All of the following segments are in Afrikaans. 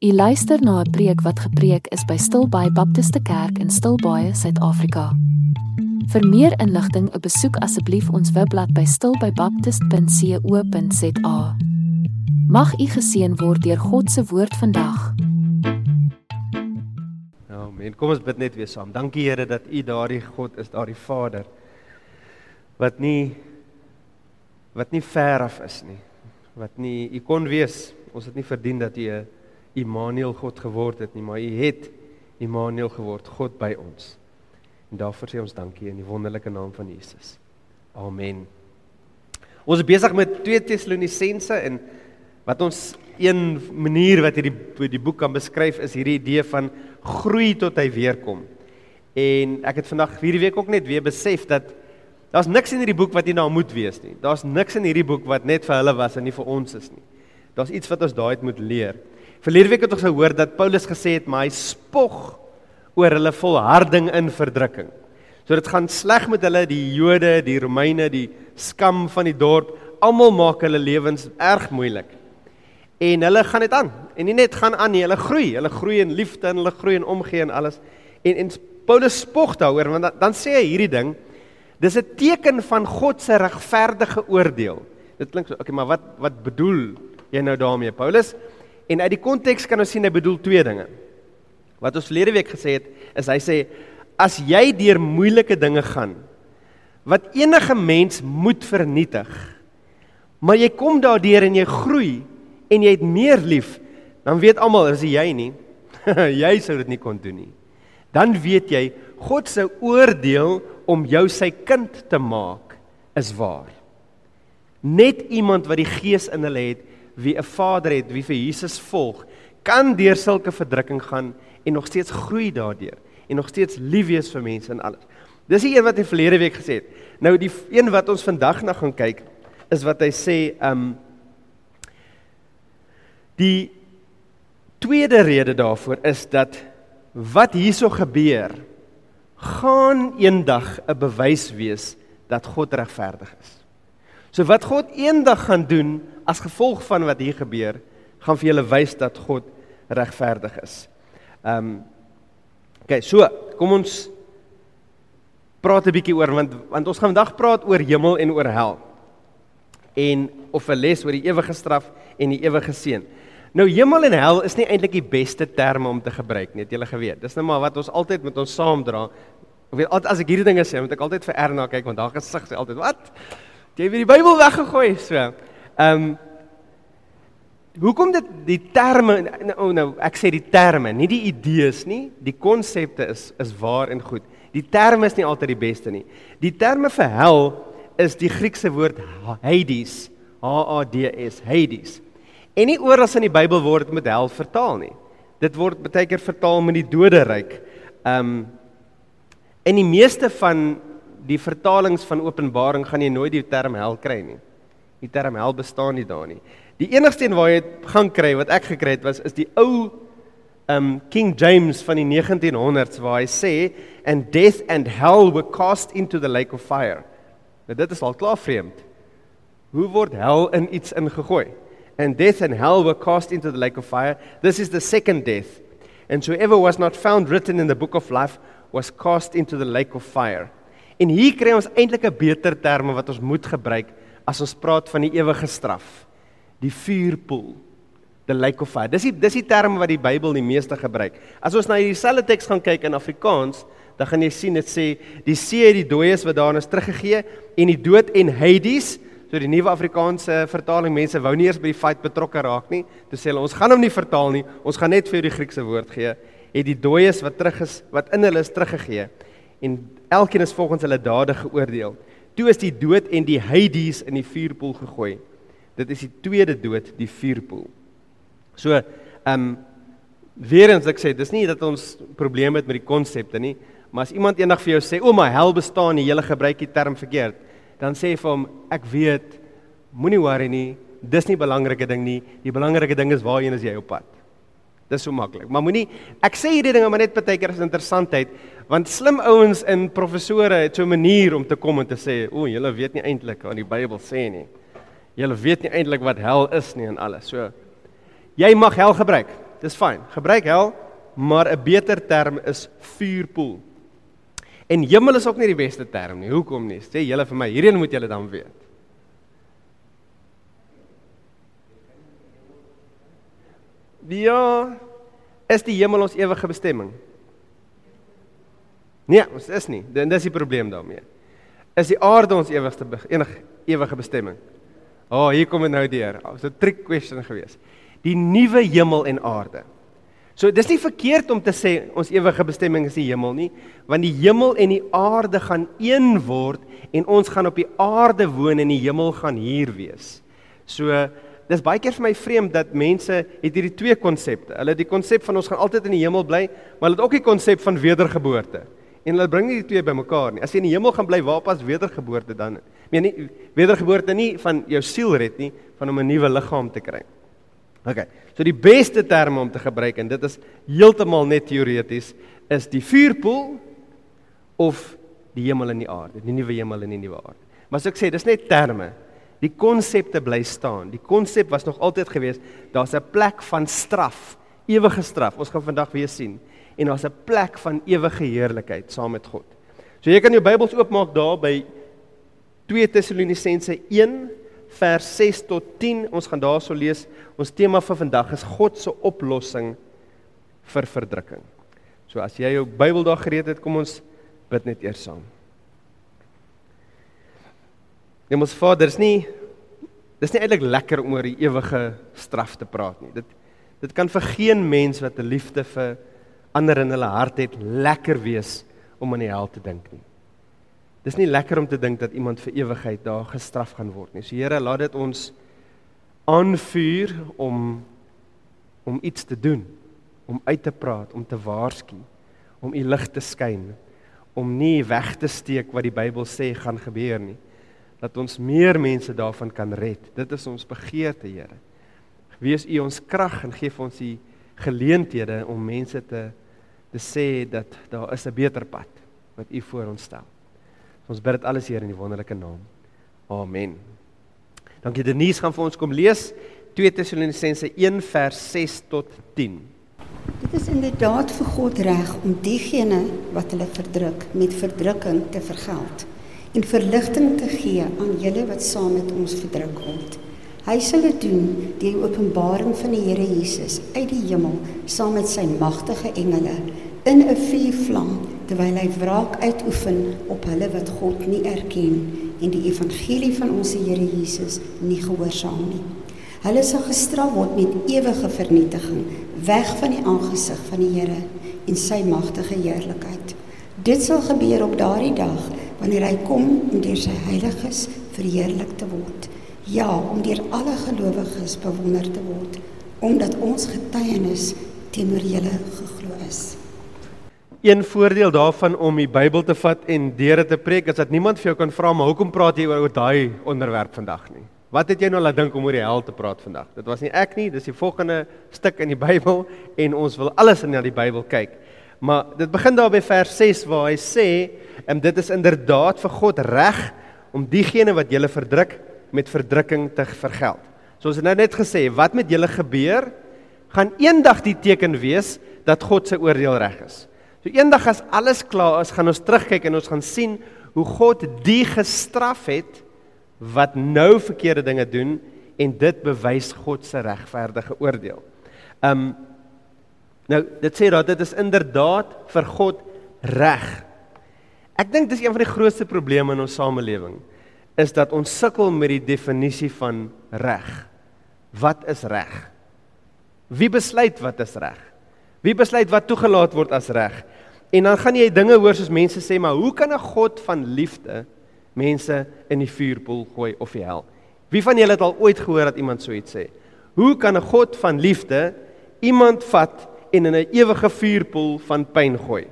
U luister na 'n preek wat gepreek is by Stilbaai Baptiste Kerk in Stilbaai, Suid-Afrika. Vir meer inligting, besoek asseblief ons webblad by stilbaibaptist.co.za. Mag u geseën word deur God se woord vandag. Amen. Kom ons bid net weer saam. Dankie Here dat U daardie God is, daardie Vader wat nie wat nie ver af is nie. Wat nie U kon wees. Ons het nie verdien dat U 'n Immanuel God geword het nie, maar U het Immanuel geword, God by ons. En daarvoor sê ons dankie in die wonderlike naam van Jesus. Amen. Ons is besig met 2 Tessalonisense en wat ons een manier wat hierdie die boek kan beskryf is hierdie idee van groei tot hy weer kom. En ek het vandag hierdie week ook net weer besef dat daar's niks in hierdie boek wat nie nou moet wees nie. Daar's niks in hierdie boek wat net vir hulle was en nie vir ons is nie. Daar's iets wat ons daai moet leer. Verlede week het ons gehoor dat Paulus gesê het maar hy spog oor hulle volharding in verdrukking. So dit gaan sleg met hulle, die Jode, die Romeine, die skam van die dorp, almal maak hulle lewens erg moeilik. En hulle gaan dit aan. En nie net gaan aan nie, hulle groei. Hulle groei in liefde en hulle groei in omgee en alles. En en Paulus spog daaroor want dan, dan sê hy hierdie ding, dis 'n teken van God se regverdige oordeel. Dit klink so, okay, maar wat wat bedoel jy nou daarmee, Paulus? En uit die konteks kan ons sien hy bedoel twee dinge. Wat ons verlede week gesê het, is hy sê as jy deur moeilike dinge gaan wat enige mens moet vernietig, maar jy kom daardeur en jy groei en jy het meer lief, dan weet almal as jy nie, jy sou dit nie kon doen nie. Dan weet jy God se oordeel om jou sy kind te maak is waar. Net iemand wat die gees in hulle het, wie 'n Vader het, wie vir Jesus volg, kan deur sulke verdrukking gaan en nog steeds groei daardeur en nog steeds lief wees vir mense en alles. Dis die een wat hy verlede week gesê het. Nou die een wat ons vandag na gaan kyk is wat hy sê, um die tweede rede daarvoor is dat wat hierso gebeur gaan eendag 'n bewys wees dat God regverdig is. So wat God eendag gaan doen as gevolg van wat hier gebeur, gaan vir julle wys dat God regverdig is. Ehm um, OK, so, kom ons praat 'n bietjie oor want want ons gaan vandag praat oor hemel en oor hel. En of 'n les oor die ewige straf en die ewige seën. Nou hemel en hel is nie eintlik die beste terme om te gebruik nie, het julle geweet. Dis net maar wat ons altyd met ons saamdra. Ek weet altyd as ek hierdie dinge sê, moet ek altyd vir Erna kyk want haar gesig sê altyd, "Wat? Jy het die Bybel weggegooi." So. Ehm um, Hoekom dit die terme nou nou ek sê die terme, nie die idees nie, die konsepte is is waar en goed. Die terme is nie altyd die beste nie. Die terme vir hel is die Griekse woord Hades, H A D S, Hades. En nie oral in die Bybel word dit met hel vertaal nie. Dit word baie keer vertaal met die doderyk. Um in die meeste van die vertalings van Openbaring gaan jy nooit die term hel kry nie. Die term hel bestaan nie daar nie. Die enigste een waar jy gaan kry wat ek gekry het was is die ou um King James van die 1900s waar hy sê and death and hell were cast into the lake of fire. Nou dit is al klaar vreemd. Hoe word hel in iets ingegooi? And death and hell were cast into the lake of fire. This is the second death. And whoever was not found written in the book of life was cast into the lake of fire. En hier kry ons eintlik 'n beter term wat ons moet gebruik as ons praat van die ewige straf die vuurpoel the lake of fire. Dis die dis die term wat die Bybel die meeste gebruik. As ons na hierdie selfde teks gaan kyk in Afrikaans dan gaan jy sien dit sê die see het die dooies wat daarin is teruggegee en die dood en Hades so die nuwe Afrikaanse vertaling mense wou nie eers by die fight betrokke raak nie. Toe sê hulle ons gaan hom nie vertaal nie. Ons gaan net vir die Griekse woord gee. Het die dooies wat terug is wat in hulle is teruggegee. En elkeen is volgens hulle dade geoordeel toe is die dood en die Hades in die vuurpoel gegooi Dit is die tweede dood, die vuurpoel. So, ehm um, weer eens ek sê, dis nie dat ons probleme het met die konsepte nie, maar as iemand eendag vir jou sê, "O, maar hel bestaan nie, jy gebruik die term verkeerd." Dan sê vir hom, "Ek weet, moenie worry nie, dis nie belangrike ding nie. Die belangrike ding is waarheen is jy op pad." Dis so maklik. Maar moenie ek sê hierdie dinge maar net partykeer is interessantheid, want slim ouens en professore het so 'n manier om te kom en te sê, "O, julle weet nie eintlik wat die Bybel sê nie." Julle weet nie eintlik wat hel is nie en alles. So jy mag hel gebruik. Dis fyn. Gebruik hel, maar 'n beter term is vuurpoel. En hemel is ook nie die beste term nie. Hoekom nie? Sê julle vir my, hierheen moet julle dan weet. Ja, is die hemel ons ewige bestemming? Nee, ons is nie. Dit is die probleem daarmee. Is die aarde ons ewigste enige ewige bestemming? O, oh, hier kom dit nou deur. Dit was 'n trick question geweest. Die nuwe hemel en aarde. So dis nie verkeerd om te sê ons ewige bestemming is die hemel nie, want die hemel en die aarde gaan een word en ons gaan op die aarde woon en die hemel gaan hier wees. So dis baie keer vir my vreemd dat mense het hierdie twee konsepte. Hulle het die konsep van ons gaan altyd in die hemel bly, maar hulle het ook die konsep van wedergeboorte. En hulle bring nie die twee bymekaar nie. As jy in die hemel gaan bly, waar pas wedergeboorte dan? Meen nie wedergeboorte nie van jou siel red nie, van om 'n nuwe liggaam te kry. OK. So die beste term om te gebruik en dit is heeltemal net teoreties is die vuurpoel of die hemel en die aarde, die nuwe hemel en die nuwe aarde. Maar as ek sê, dis net terme. Die konsepte bly staan. Die konsep was nog altyd gewees, daar's 'n plek van straf, ewige straf. Ons gaan vandag weer sien en daar's 'n plek van ewige heerlikheid saam met God. So jy kan jou Bybels oopmaak daar by 2 Tessalonisense 1 vers 6 tot 10. Ons gaan daarso lees. Ons tema vir vandag is God se oplossing vir verdrukking. So as jy jou Bybel daar gereed het, kom ons bid net eers saam. Hemels Vader, dis nie dis nie eintlik lekker om oor die ewige straf te praat nie. Dit dit kan vir geen mens wat 'n liefde vir ander in hulle hart het lekker wees om aan die hel te dink nie. Dis nie lekker om te dink dat iemand vir ewigheid daar gestraf gaan word nie. So Here, laat dit ons aanvuur om om iets te doen, om uit te praat, om te waarsku, om u lig te skyn, om nie weg te steek wat die Bybel sê gaan gebeur nie. Dat ons meer mense daarvan kan red. Dit is ons begeerte, Here. Wees u ons krag en gee ons die geleenthede om mense te te sê dat daar is 'n beter pad wat U voor ons stel. Ons bid dit alles hier in die wonderlike naam. Amen. Dankie Denise gaan vir ons kom lees 2 Tessalonisense 1 vers 6 tot 10. Dit is inderdaad vir God reg om diegene wat hulle verdruk met verdrukking te vergeld en verligting te gee aan julle wat saam met ons verdruk word. Hy sal dit doen deur die openbaring van die Here Jesus uit die hemel saam met sy magtige engele in 'n vuurvlam terwyl hy wraak uitoefen op hulle wat God nie erken en die evangelie van ons Here Jesus nie gehoorsaam nie. Hulle sal gestraf word met ewige vernietiging weg van die aangesig van die Here en sy magtige heerlikheid. Dit sal gebeur op daardie dag wanneer hy kom om deur sy heiliges verheerlik te word. Ja, om deur alle gelowiges bewonder te word omdat ons getuienis teenoor julle geglo is. Een voordeel daarvan om die Bybel te vat en deur dit te preek is dat niemand vir jou kan vra maar hoekom praat jy oor daai onderwerp vandag nie. Wat het jy nou laat dink om oor die hel te praat vandag? Dit was nie ek nie, dis die volgende stuk in die Bybel en ons wil alles in na die Bybel kyk. Maar dit begin daar by vers 6 waar hy sê, en dit is inderdaad vir God reg om diegene wat julle verdruk met verdrukking te vergeld. So ons het nou net gesê, wat met julle gebeur, gaan eendag die teken wees dat God se oordeel reg is. So eendag as alles klaar is, gaan ons terugkyk en ons gaan sien hoe God die gestraf het wat nou verkeerde dinge doen en dit bewys God se regverdige oordeel. Um nou dit sê dat dit is inderdaad vir God reg. Ek dink dis een van die grootste probleme in ons samelewing is dat ons sukkel met die definisie van reg. Wat is reg? Wie besluit wat is reg? Wie besluit wat toegelaat word as reg? En dan gaan jy dinge hoor soos mense sê, maar hoe kan 'n God van liefde mense in die vuurpoel gooi of die hel? Wie van julle het al ooit gehoor dat iemand so iets sê? Hoe kan 'n God van liefde iemand vat en in 'n ewige vuurpoel van pyn gooi?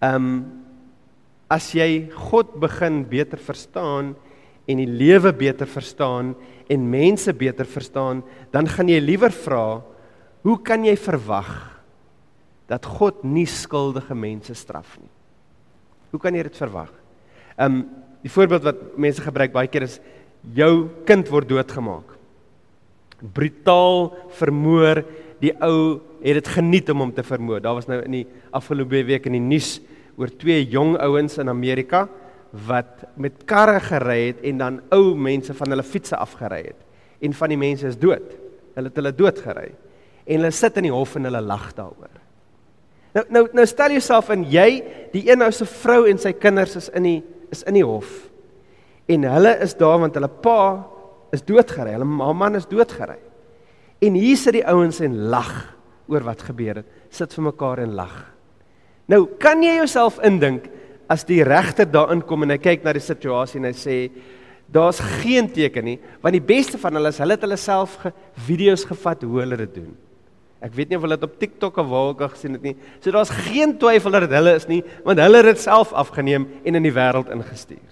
Ehm um, as jy God begin beter verstaan, en die lewe beter verstaan en mense beter verstaan, dan gaan jy liewer vra, hoe kan jy verwag dat God nie skuldige mense straf nie? Hoe kan jy dit verwag? Um die voorbeeld wat mense gebruik baie keer is jou kind word doodgemaak. Brutaal vermoor die ou het dit geniet om hom te vermoor. Daar was nou in die afgelope week in die nuus oor twee jong ouens in Amerika wat met karre gery het en dan ou mense van hulle fietses afgery het. En van die mense is dood. Hulle het hulle dood gery. En hulle sit in die hof en hulle lag daaroor. Nou nou nou stel jouself in jy, die een ou se vrou en sy kinders is in die is in die hof. En hulle is daar want hulle pa is doodgery. Hulle man is doodgery. En hier sit die ouens en lag oor wat gebeur het. Sit vir mekaar en lag. Nou, kan jy jouself indink as die regter daarin kom en hy kyk na die situasie en hy sê daar's geen teken nie, want die beste van hulle is hulle het hulle self ge video's gevat hoe hulle dit doen. Ek weet nie of hulle dit op TikTok of waar ook al gesien het nie. So daar's geen twyfel dat dit hulle is nie, want hulle het dit self afgeneem en in die wêreld ingestuur.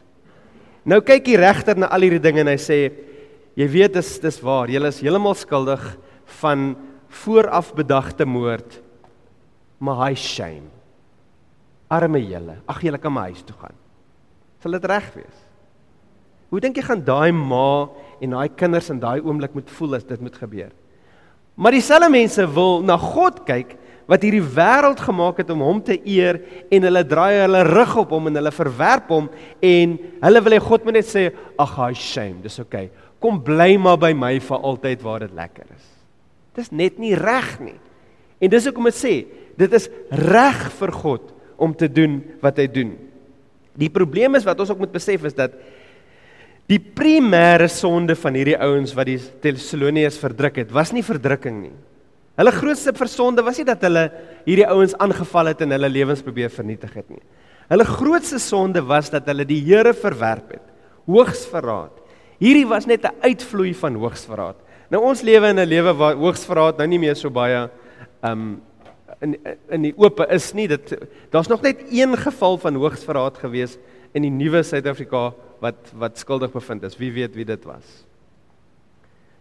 Nou kyk die regter na al hierdie dinge en hy sê jy weet dis dis waar, jy is heeltemal skuldig van vooraf bedagte moord. Maar hy shame arme julle. Ag julle kan my huis toe gaan. Sal dit reg wees? Hoe dink jy gaan daai ma en daai kinders in daai oomblik moet voel as dit moet gebeur? Maar dieselfde mense wil na God kyk wat hierdie wêreld gemaak het om hom te eer en hulle draai hulle rug op hom en hulle verwerp hom en hulle wil hê God moet net sê ag hy shame dis okay kom bly maar by my vir altyd waar dit lekker is dis net nie reg nie en dis hoekom ek sê dit is reg vir God om te doen wat hy doen. Die probleem is wat ons ook moet besef is dat die primêre sonde van hierdie ouens wat die Tessaloniërs verdruk het, was nie verdrukking nie. Hulle grootste versonde was nie dat hulle hierdie ouens aangeval het en hulle lewens probeer vernietig het nie. Hulle grootste sonde was dat hulle die Here verwerp het. Hoogsverraad. Hierdie was net 'n uitvloei van hoogsverraad. Nou ons lewe in 'n lewe waar hoogsverraad nou nie meer so baie um in in die oop is nie dit daar's nog net een geval van hoogsverraad gewees in die nuwe Suid-Afrika wat wat skuldig bevind is. Wie weet wie dit was?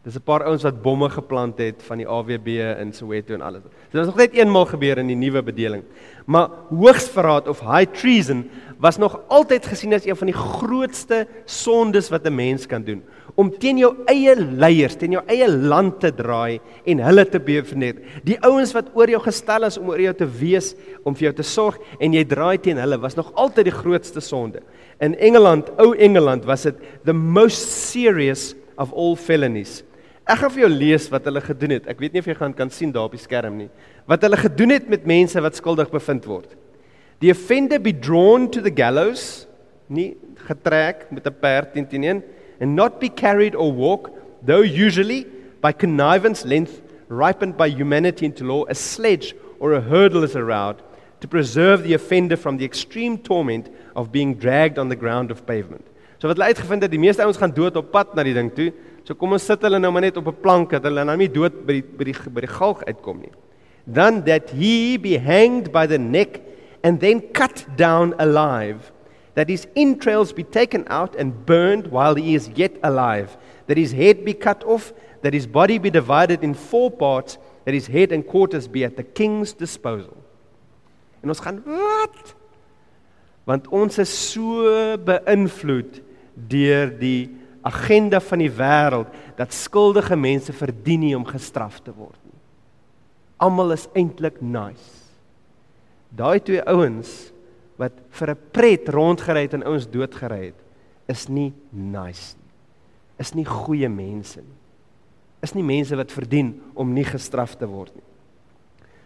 Dis 'n paar ouens wat bomme geplant het van die AWB in Soweto en alles. Dit was nog net eenmaal gebeur in die nuwe bedeling. Maar hoogsverraad of high treason was nog altyd gesien as een van die grootste sondes wat 'n mens kan doen om teen jou eie leiers, teen jou eie land te draai en hulle te bevernet. Die ouens wat oor jou gestel is om oor jou te wees, om vir jou te sorg en jy draai teen hulle was nog altyd die grootste sonde. In Engeland, ou Engeland, was dit the most serious of all felonies. Ek gaan vir jou lees wat hulle gedoen het. Ek weet nie of jy gaan kan sien daar op die skerm nie. Wat hulle gedoen het met mense wat skuldig bevind word. The offender be drawn to the gallows, nie getrek met 'n perd teen teen een and not be carried or walk, though usually by connivance length ripened by humanity into law, a sledge or a hurdle is allowed to preserve the offender from the extreme torment of being dragged on the ground of pavement. So wat hulle uitgevind het, die meeste ouens gaan dood op pad na die ding toe. So kom ons sit hulle nou maar net op 'n plank dat hulle nou nie dood by die by die by die galg uitkom nie. Then that he be hanged by the neck and then cut down alive that his entrails be taken out and burned while he is yet alive, that his head be cut off, that his body be divided in four parts, that his head and quarters be at the king's disposal. En ons gaan wat? Want ons is so beïnvloed deur die agenda van die wêreld dat skuldige mense verdien nie om gestraf te word nie. Almal is eintlik nice. Daai twee ouens wat vir 'n pret rondgery het en ouens doodgery het, is nie nice nie. Is nie goeie mense nie. Is nie mense wat verdien om nie gestraf te word nie.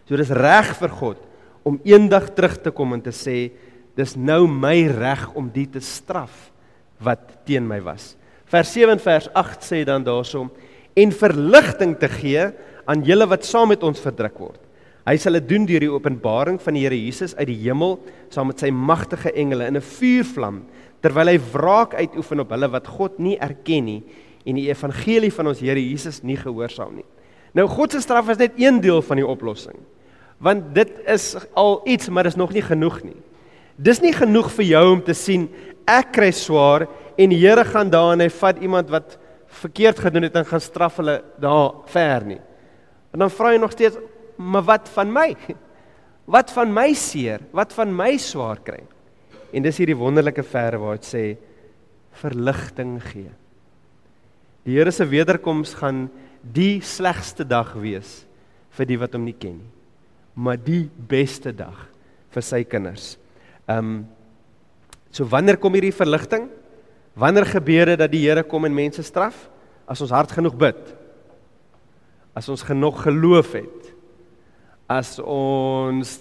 So dis reg vir God om eendag terug te kom en te sê dis nou my reg om die te straf wat teen my was. Vers 7 en vers 8 sê dan daarsom en verligting te gee aan julle wat saam met ons verdruk word. Hy sal dit doen deur die openbaring van die Here Jesus uit die hemel saam met sy magtige engele in 'n vuurvlam terwyl hy wraak uitoefen op hulle wat God nie erken nie en die evangelie van ons Here Jesus nie gehoorsaam nie. Nou God se straf is net een deel van die oplossing. Want dit is al iets, maar dis nog nie genoeg nie. Dis nie genoeg vir jou om te sien ek kry swaar en die Here gaan daar en hy vat iemand wat verkeerd gedoen het en gaan straf hulle daar ver nie. En dan vra jy nog steeds maar wat van my? Wat van my seer? Wat van my swaar kry? En dis hierdie wonderlike verse waar dit sê verligting gee. Die Here se wederkoms gaan die slegste dag wees vir die wat hom nie ken nie, maar die beste dag vir sy kinders. Ehm um, so wanneer kom hierdie verligting? Wanneer gebeur dit dat die Here kom en mense straf? As ons hard genoeg bid. As ons genoeg geloof het. As ons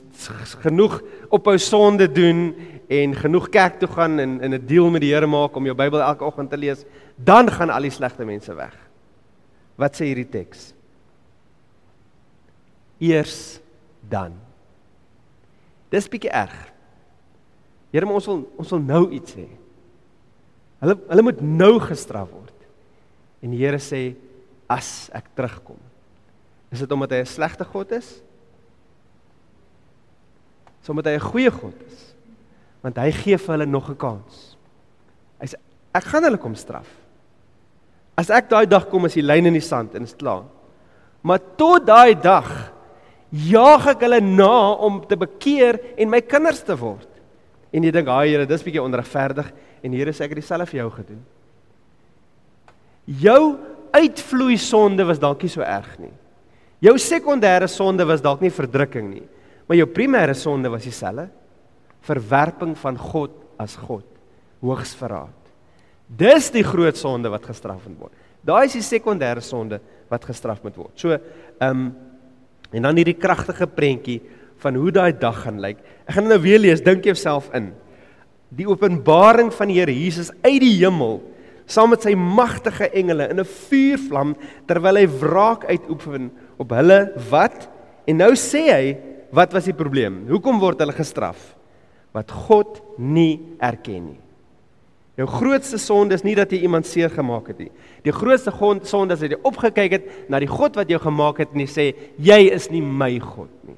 genoeg ophou sonde doen en genoeg kerk toe gaan en in 'n deal met die Here maak om jou Bybel elke oggend te lees, dan gaan al die slegte mense weg. Wat sê hierdie teks? Eers dan. Dis bietjie erg. Here, ons wil ons wil nou iets hê. Hulle hulle moet nou gestraf word. En die Here sê as ek terugkom. Is dit omdat hy 'n slegte God is? Sommige hy 'n goeie God is want hy gee vir hulle nog 'n kans. Hy sê ek gaan hulle kom straf. As ek daai dag kom as die lyn in die sand en is klaar. Maar tot daai dag jaag ek hulle na om te bekeer en my kinders te word. En jy dink, "Haai Here, dis bietjie onregverdig." En Here sê ek het dieselfde vir jou gedoen. Jou uitvloei sonde was dalk nie so erg nie. Jou sekondêre sonde was dalk nie verdrukking nie, maar jou primêre sonde was dieselfde verwerping van God as God, hoogs verraad. Dis die groot sonde wat gestraf moet word. Daai is die sekondêre sonde wat gestraf moet word. So, ehm um, en dan hierdie kragtige prentjie van hoe daai dag gaan lyk. Ek gaan nou weer lees, dink jouself in. Die openbaring van die Here Jesus uit die hemel saam met sy magtige engele in 'n vuurvlam terwyl hy wraak uitoefen op hulle wat en nou sê hy wat was die probleem? Hoekom word hulle gestraf? wat God nie erken nie. Jou grootste sonde is nie dat jy iemand seer gemaak het nie. Die grootste sonde is dat jy opgekyk het na die God wat jou gemaak het en jy sê jy is nie my God nie.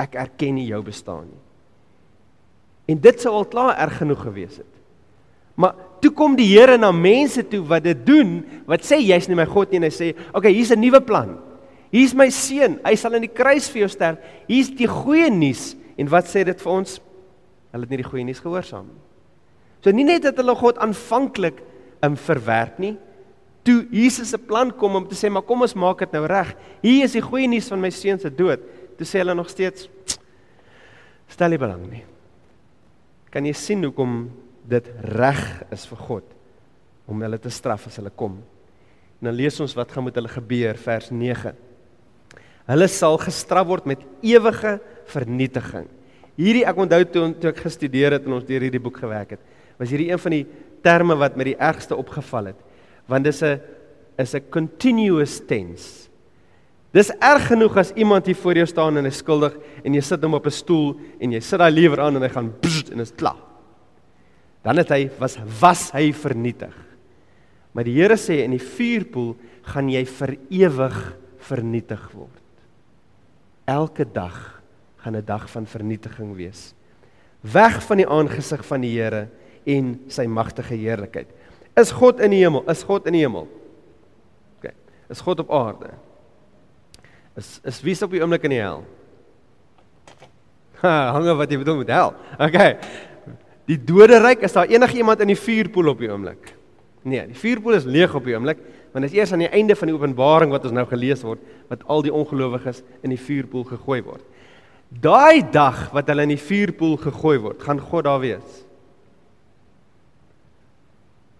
Ek erken nie jou bestaan nie. En dit sou al klaar erg genoeg gewees het. Maar toe kom die Here na mense toe wat dit doen, wat sê jy's nie my God nie en hy sê, "Oké, okay, hier's 'n nuwe plan. Hier's my seun. Hy sal in die kruis vir jou sterf. Hier's die goeie nuus." En wat sê dit vir ons? Hulle het nie die goeie nuus gehoorsaam nie. So nie net dat hulle God aanvanklik um, verwerp nie, toe Jesus se plan kom om te sê maar kom ons maak dit nou reg. Hier is die goeie nuus van my seun se dood. Toe sê hulle nog steeds stel nie belang nie. Kan jy sien hoekom dit reg is vir God om hulle te straf as hulle kom? En dan lees ons wat gaan met hulle gebeur vers 9. Hulle sal gestraf word met ewige vernietiging. Hierdie ek onthou toe toe ek gestudeer het en ons deur hierdie boek gewerk het, was hierdie een van die terme wat my die ergste opgeval het. Want dis 'n is 'n continuous tense. Dis erg genoeg as iemand hier voor jou staan en hy skuldig en jy sit hom op 'n stoel en jy sit daai lewer aan en hy gaan bzz, en is klaar. Dan het hy was was hy vernietig. Maar die Here sê in die vuurpoel gaan jy vir ewig vernietig word. Elke dag gaan 'n dag van vernietiging wees. Weg van die aangesig van die Here en sy magtige heerlikheid. Is God in die hemel? Is God in die hemel? OK. Is God op aarde? Is is wie is op die oomblik in die hel? Ha, hange wat jy bedoel met hel. OK. Die doderyk, is daar enigiemand in die vuurpoel op die oomblik? Nee, die vuurpoel is leeg op die oomblik, want dit is eers aan die einde van die openbaring wat ons nou gelees word wat al die ongelowiges in die vuurpoel gegooi word. Daai dag wat hulle in die vuurpoel gegooi word, gaan God daar wees.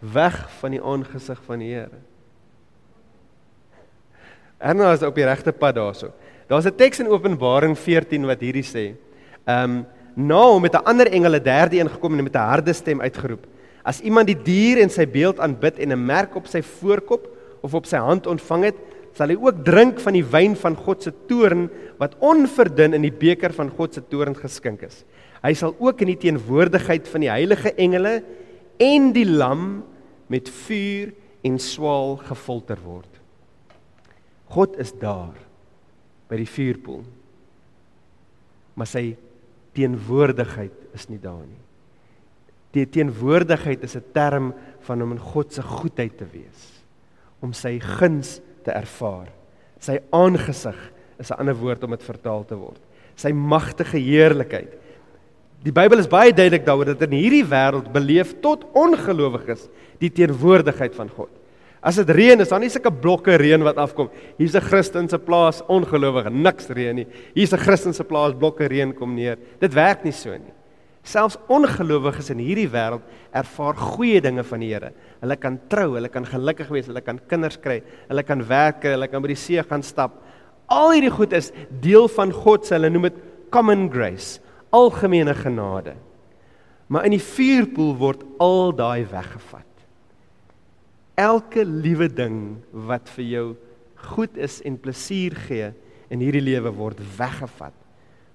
Weg van die aangesig van die Here. Erna is op die regte pad daarso. Daar's 'n teks in Openbaring 14 wat hierdie sê. Ehm um, na hom met 'n ander engel 'n derde een gekom en met 'n harde stem uitgeroep. As iemand die dier en sy beeld aanbid en 'n merk op sy voorkop of op sy hand ontvang het, sal hy ook drink van die wyn van God se toorn wat onverdun in die beker van God se toorn geskink is. Hy sal ook in die teenwoordigheid van die heilige engele en die lam met vuur en swaal gefilter word. God is daar by die vuurpoel. Maar sy teenwoordigheid is nie daar nie. Die teenwoordigheid is 'n term van om in God se goedheid te wees, om sy guns te ervaar. Sy aangesig is 'n ander woord om dit vertaal te word. Sy magtige heerlikheid. Die Bybel is baie duidelik daaroor dat in hierdie wêreld beleef tot ongelowiges die teenwoordigheid van God. As dit reën, is daar nie sulke blokke reën wat afkom. Hier's 'n Christen se plaas, ongelowige, niks reën nie. Hier's 'n Christen se plaas, blokke reën kom neer. Dit werk nie so nie. Selfs ongelowiges in hierdie wêreld ervaar goeie dinge van die Here. Hulle kan trou, hulle kan gelukkig wees, hulle kan kinders kry, hulle kan werk, hulle kan by die see gaan stap. Al hierdie goed is deel van God se, hulle noem dit common grace, algemene genade. Maar in die vuurpoel word al daai weggevat. Elke liewe ding wat vir jou goed is en plesier gee in hierdie lewe word weggevat.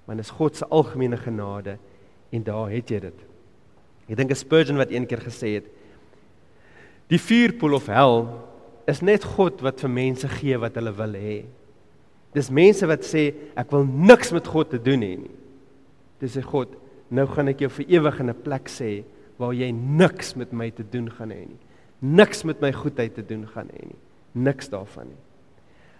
Want dit is God se algemene genade en daar het jy dit. Ek dink Spurgeon wat een keer gesê het die vuurpoel of hel is net God wat vir mense gee wat hulle wil hê. Dis mense wat sê ek wil niks met God te doen hê nie. Dis sê God, nou gaan ek jou vir ewig in 'n plek sê waar jy niks met my te doen gaan hê nie. Niks met my goedheid te doen gaan hê nie. Niks daarvan nie.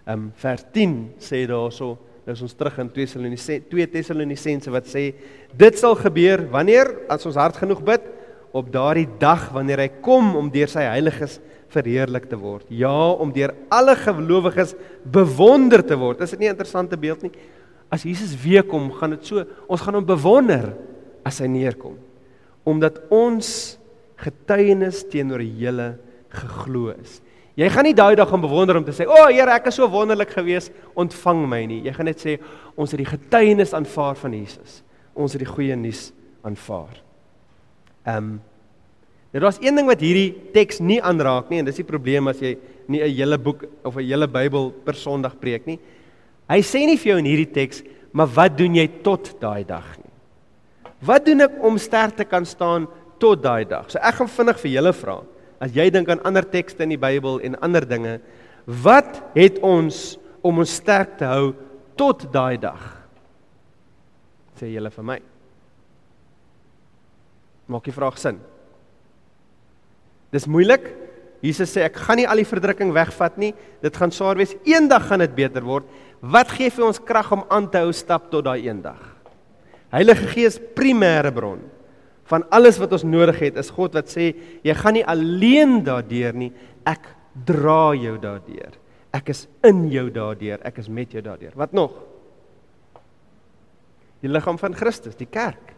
Um vers 10 sê daarso, nou is ons terug in 2 Tessalonisense 2 Tessalonisense wat sê dit sal gebeur wanneer as ons hard genoeg bid op daardie dag wanneer hy kom om deur sy heiliges verheerlik te word. Ja, om deur alle gelowiges bewonder te word. Is dit nie 'n interessante beeld nie? As Jesus weer kom, gaan dit so, ons gaan hom bewonder as hy neerkom omdat ons getuienis teenoor hele geglo is. Jy gaan nie daai dag gaan bewonder om te sê, "O oh, Here, ek is so wonderlik gewees, ontvang my nie." Jy gaan net sê, "Ons het die getuienis aanvaar van Jesus. Ons het die goeie nuus aanvaar." Ehm um, Nou daar's een ding wat hierdie teks nie aanraak nie en dis die probleem as jy nie 'n hele boek of 'n hele Bybel per Sondag preek nie. Hy sê nie vir jou in hierdie teks, "Maar wat doen jy tot daai dag nie?" Wat doen ek om sterk te kan staan tot daai dag? So ek gaan vinnig vir julle vra. As jy dink aan ander tekste in die Bybel en ander dinge, wat het ons om ons sterk te hou tot daai dag? Sê julle vir my. Maak die vraag sin. Dis moeilik. Jesus sê ek gaan nie al die verdrukking wegvat nie. Dit gaan swaar wees. Eendag gaan dit beter word. Wat gee vir ons krag om aan te hou stap tot daai eendag? Heilige Gees primêre bron van alles wat ons nodig het is God wat sê jy gaan nie alleen daardeur nie. Ek dra jou daardeur. Ek is in jou daardeur. Ek is met jou daardeur. Wat nog? Die liggaam van Christus die kerk.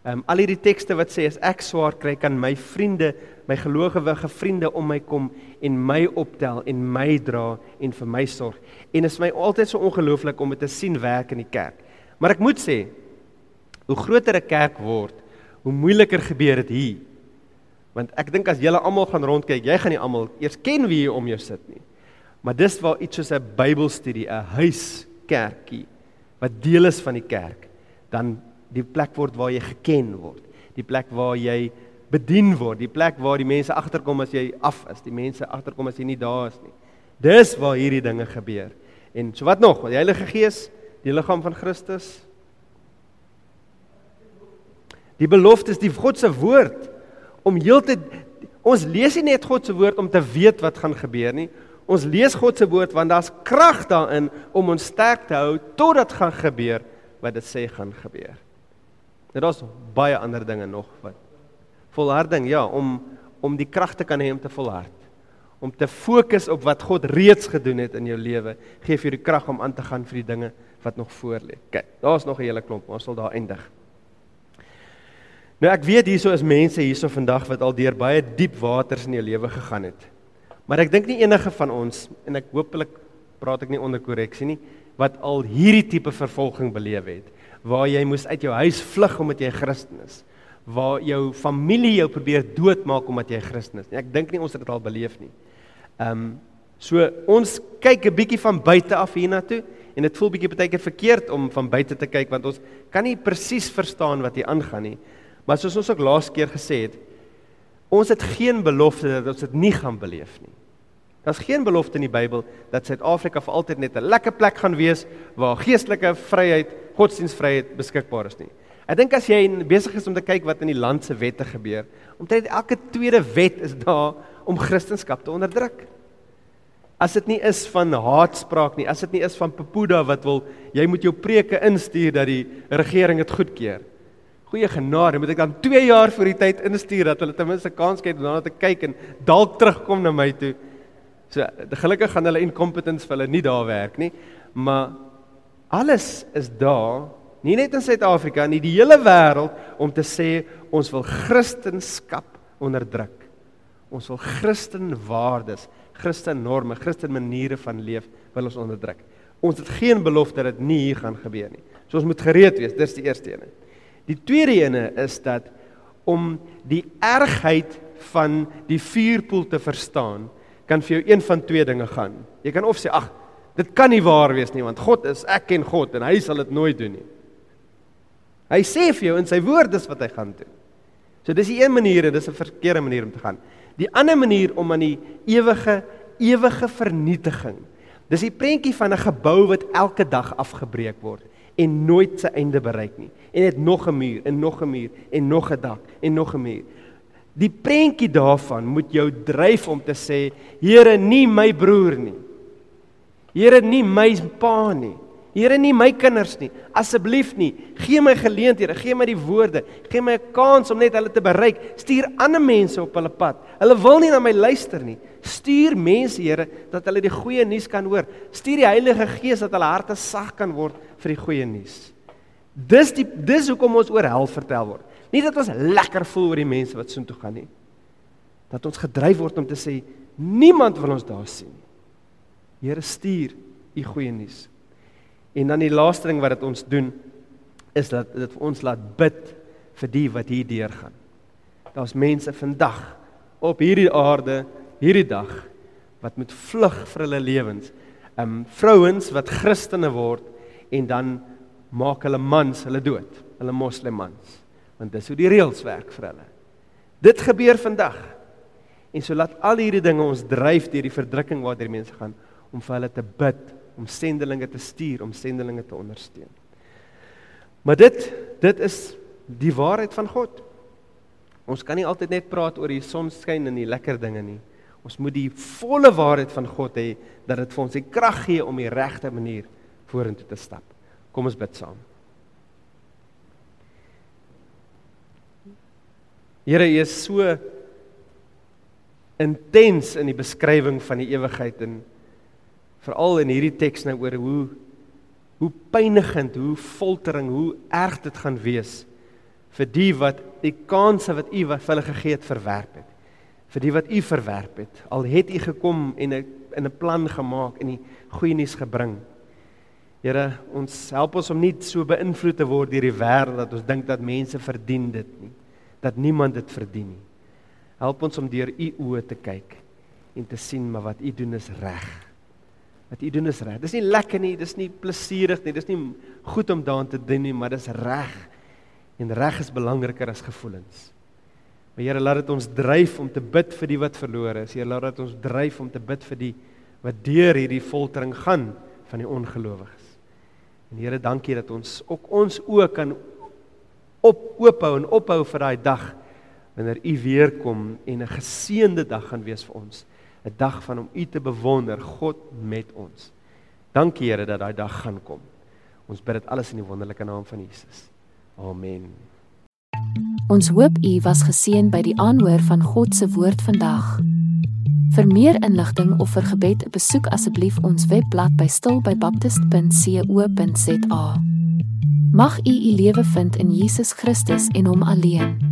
Um, al hierdie tekste wat sê as ek swaar kry kan my vriende my gelowige vriende om my kom en my optel en my dra en vir my sorg. En is my altyd so ongelooflik om dit te sien werk in die kerk. Maar ek moet sê hoe groter 'n kerk word, hoe moeiliker gebeur dit hier. Want ek dink as julle almal gaan rondkyk, jy gaan nie almal eers ken wie hier om jou sit nie. Maar dis waar iets soos 'n Bybelstudie, 'n huiskerkie wat deel is van die kerk, dan die plek word waar jy geken word, die plek waar jy bedien word, die plek waar die mense agterkom as jy af is, die mense agterkom as jy nie daar is nie. Dis waar hierdie dinge gebeur. En so wat nog? Die Heilige Gees, die liggaam van Christus, Die belofte is die God se woord om heeltyd ons lees nie net God se woord om te weet wat gaan gebeur nie. Ons lees God se woord want daar's krag daarin om ons sterk te hou totdat gaan gebeur wat dit sê gaan gebeur. Dit is baie ander dinge nog wat volharding ja om om die krag te kan hê om te volhard. Om te fokus op wat God reeds gedoen het in jou lewe, gee vir jou die krag om aan te gaan vir die dinge wat nog voor lê. Kyk, daar's nog 'n hele klomp, ons sal daar eindig. Nou ek weet hierso is mense hierso vandag wat al deur baie diep waters in jou lewe gegaan het. Maar ek dink nie enige van ons en ek hopelik praat ek nie onder korreksie nie wat al hierdie tipe vervolging beleef het waar jy moes uit jou huis vlug omdat jy 'n Christen is. Waar jou familie jou probeer doodmaak omdat jy 'n Christen is. Ek dink nie ons het dit al beleef nie. Ehm um, so ons kyk 'n bietjie van buite af hiernatoe en dit voel bietjie baie keer verkeerd om van buite te kyk want ons kan nie presies verstaan wat hier aangaan nie. Maar soos ons ook laas keer gesê het, ons het geen belofte dat ons dit nie gaan beleef nie. Daar's geen belofte in die Bybel dat Suid-Afrika vir altyd net 'n lekker plek gaan wees waar geestelike vryheid, godsdienstvryheid beskikbaar is nie. Ek dink as jy besig is om te kyk wat in die land se wette gebeur, omtrent elke tweede wet is daar om Christendom te onderdruk. As dit nie is van haatspraak nie, as dit nie is van Pepuda wat wil jy moet jou preke instuur dat die regering dit goedkeur. Goeie genade, moet ek dan 2 jaar voor die tyd instuur dat hulle ten minste kans kry om daarna te kyk en dalk terugkom na my toe. So gelukkig gaan hulle incompetence vir hulle nie daar werk nie, maar alles is daar, nie net in Suid-Afrika nie, die hele wêreld om te sê ons wil Christendom onderdruk. Ons wil Christen waardes, Christen norme, Christen maniere van leef wil ons onderdruk. Ons het geen belofte dat dit nie hier gaan gebeur nie. So ons moet gereed wees. Dis die eerste ene. Die tweede ene is dat om die ergheid van die vuurpoel te verstaan, kan vir jou een van twee dinge gaan. Jy kan of sê ag, dit kan nie waar wees nie want God is ek ken God en hy sal dit nooit doen nie. Hy sê vir jou in sy woord dis wat hy gaan doen. So dis die een manier en dis 'n verkeerde manier om te gaan. Die ander manier om aan die ewige ewige vernietiging. Dis die prentjie van 'n gebou wat elke dag afgebreek word en nooit sy einde bereik nie. En dit nog 'n muur en nog 'n muur en nog 'n dak en nog 'n muur. Die prentjie daarvan moet jou dryf om te sê, Here, nie my broer nie. Here, nie my pa nie. Here, nie my kinders nie. Asseblief nie. Gee my geleenthede, gee my die woorde, gee my 'n kans om net hulle te bereik. Stuur ander mense op hulle pad. Hulle wil nie na my luister nie. Stuur mense, Here, dat hulle die goeie nuus kan hoor. Stuur die Heilige Gees dat hulle harte sag kan word vir die goeie nuus. Dis die dis hoekom ons oor hel vertel word. Nie dat ons lekker voel oor die mense wat soontoe gaan nie. Dat ons gedryf word om te sê niemand wil ons daar sien nie. Here stuur u goeie nuus. En dan die laaste ding wat dit ons doen is dat dit vir ons laat bid vir die wat hier deurgaan. Daar's mense vandag op hierdie aarde, hierdie dag wat met vlug vir hulle lewens. Um vrouens wat Christene word en dan maak hulle mans hulle dood, hulle moslimmans want dis hoe die reëls werk vir hulle. Dit gebeur vandag. En so laat al hierdie dinge ons dryf deur die verdrukking waartoe die mense gaan om vir hulle te bid, om sendelinge te stuur, om sendelinge te ondersteun. Maar dit dit is die waarheid van God. Ons kan nie altyd net praat oor die sonskyn en die lekker dinge nie. Ons moet die volle waarheid van God hê dat dit vir ons die krag gee om die regte manier vorentoe te stap. Kom ons bid saam. Here, U is so intens in die beskrywing van die ewigheid en veral in hierdie teks nou oor hoe hoe pynigend, hoe foltering, hoe erg dit gaan wees vir die wat die kanse wat U wat hulle gegee het verwerp het. Vir die wat U verwerp het. Al het U gekom en 'n in 'n plan gemaak en die goeie nuus gebring. Here, ons help ons om nie so beïnvloed te word deur die wêreld dat ons dink dat mense verdien dit nie dat niemand dit verdien nie. Help ons om deur u oë te kyk en te sien maar wat u doen is reg. Wat u doen is reg. Dis nie lekker nie, dis nie plesierig nie, dis nie goed om daaraan te doen nie, maar dis reg. En reg is belangriker as gevoelens. Maar Here, laat dit ons dryf om te bid vir die wat verlore is. Here, laat dit ons dryf om te bid vir die wat deur hierdie foltering gaan van die ongelowiges. En Here, dankie dat ons ook ons oë kan op oophou en ophou vir daai dag wanneer u weer kom en 'n geseënde dag gaan wees vir ons. 'n Dag van om u te bewonder, God met ons. Dankie Here dat daai dag gaan kom. Ons bid dit alles in die wonderlike naam van Jesus. Amen. Ons hoop u was geseën by die aanhoor van God se woord vandag. Vir meer inligting of vir gebed, besoek asseblief ons webblad by stilbybaptist.co.za. Mag u u lewe vind in Jesus Christus en hom alleen.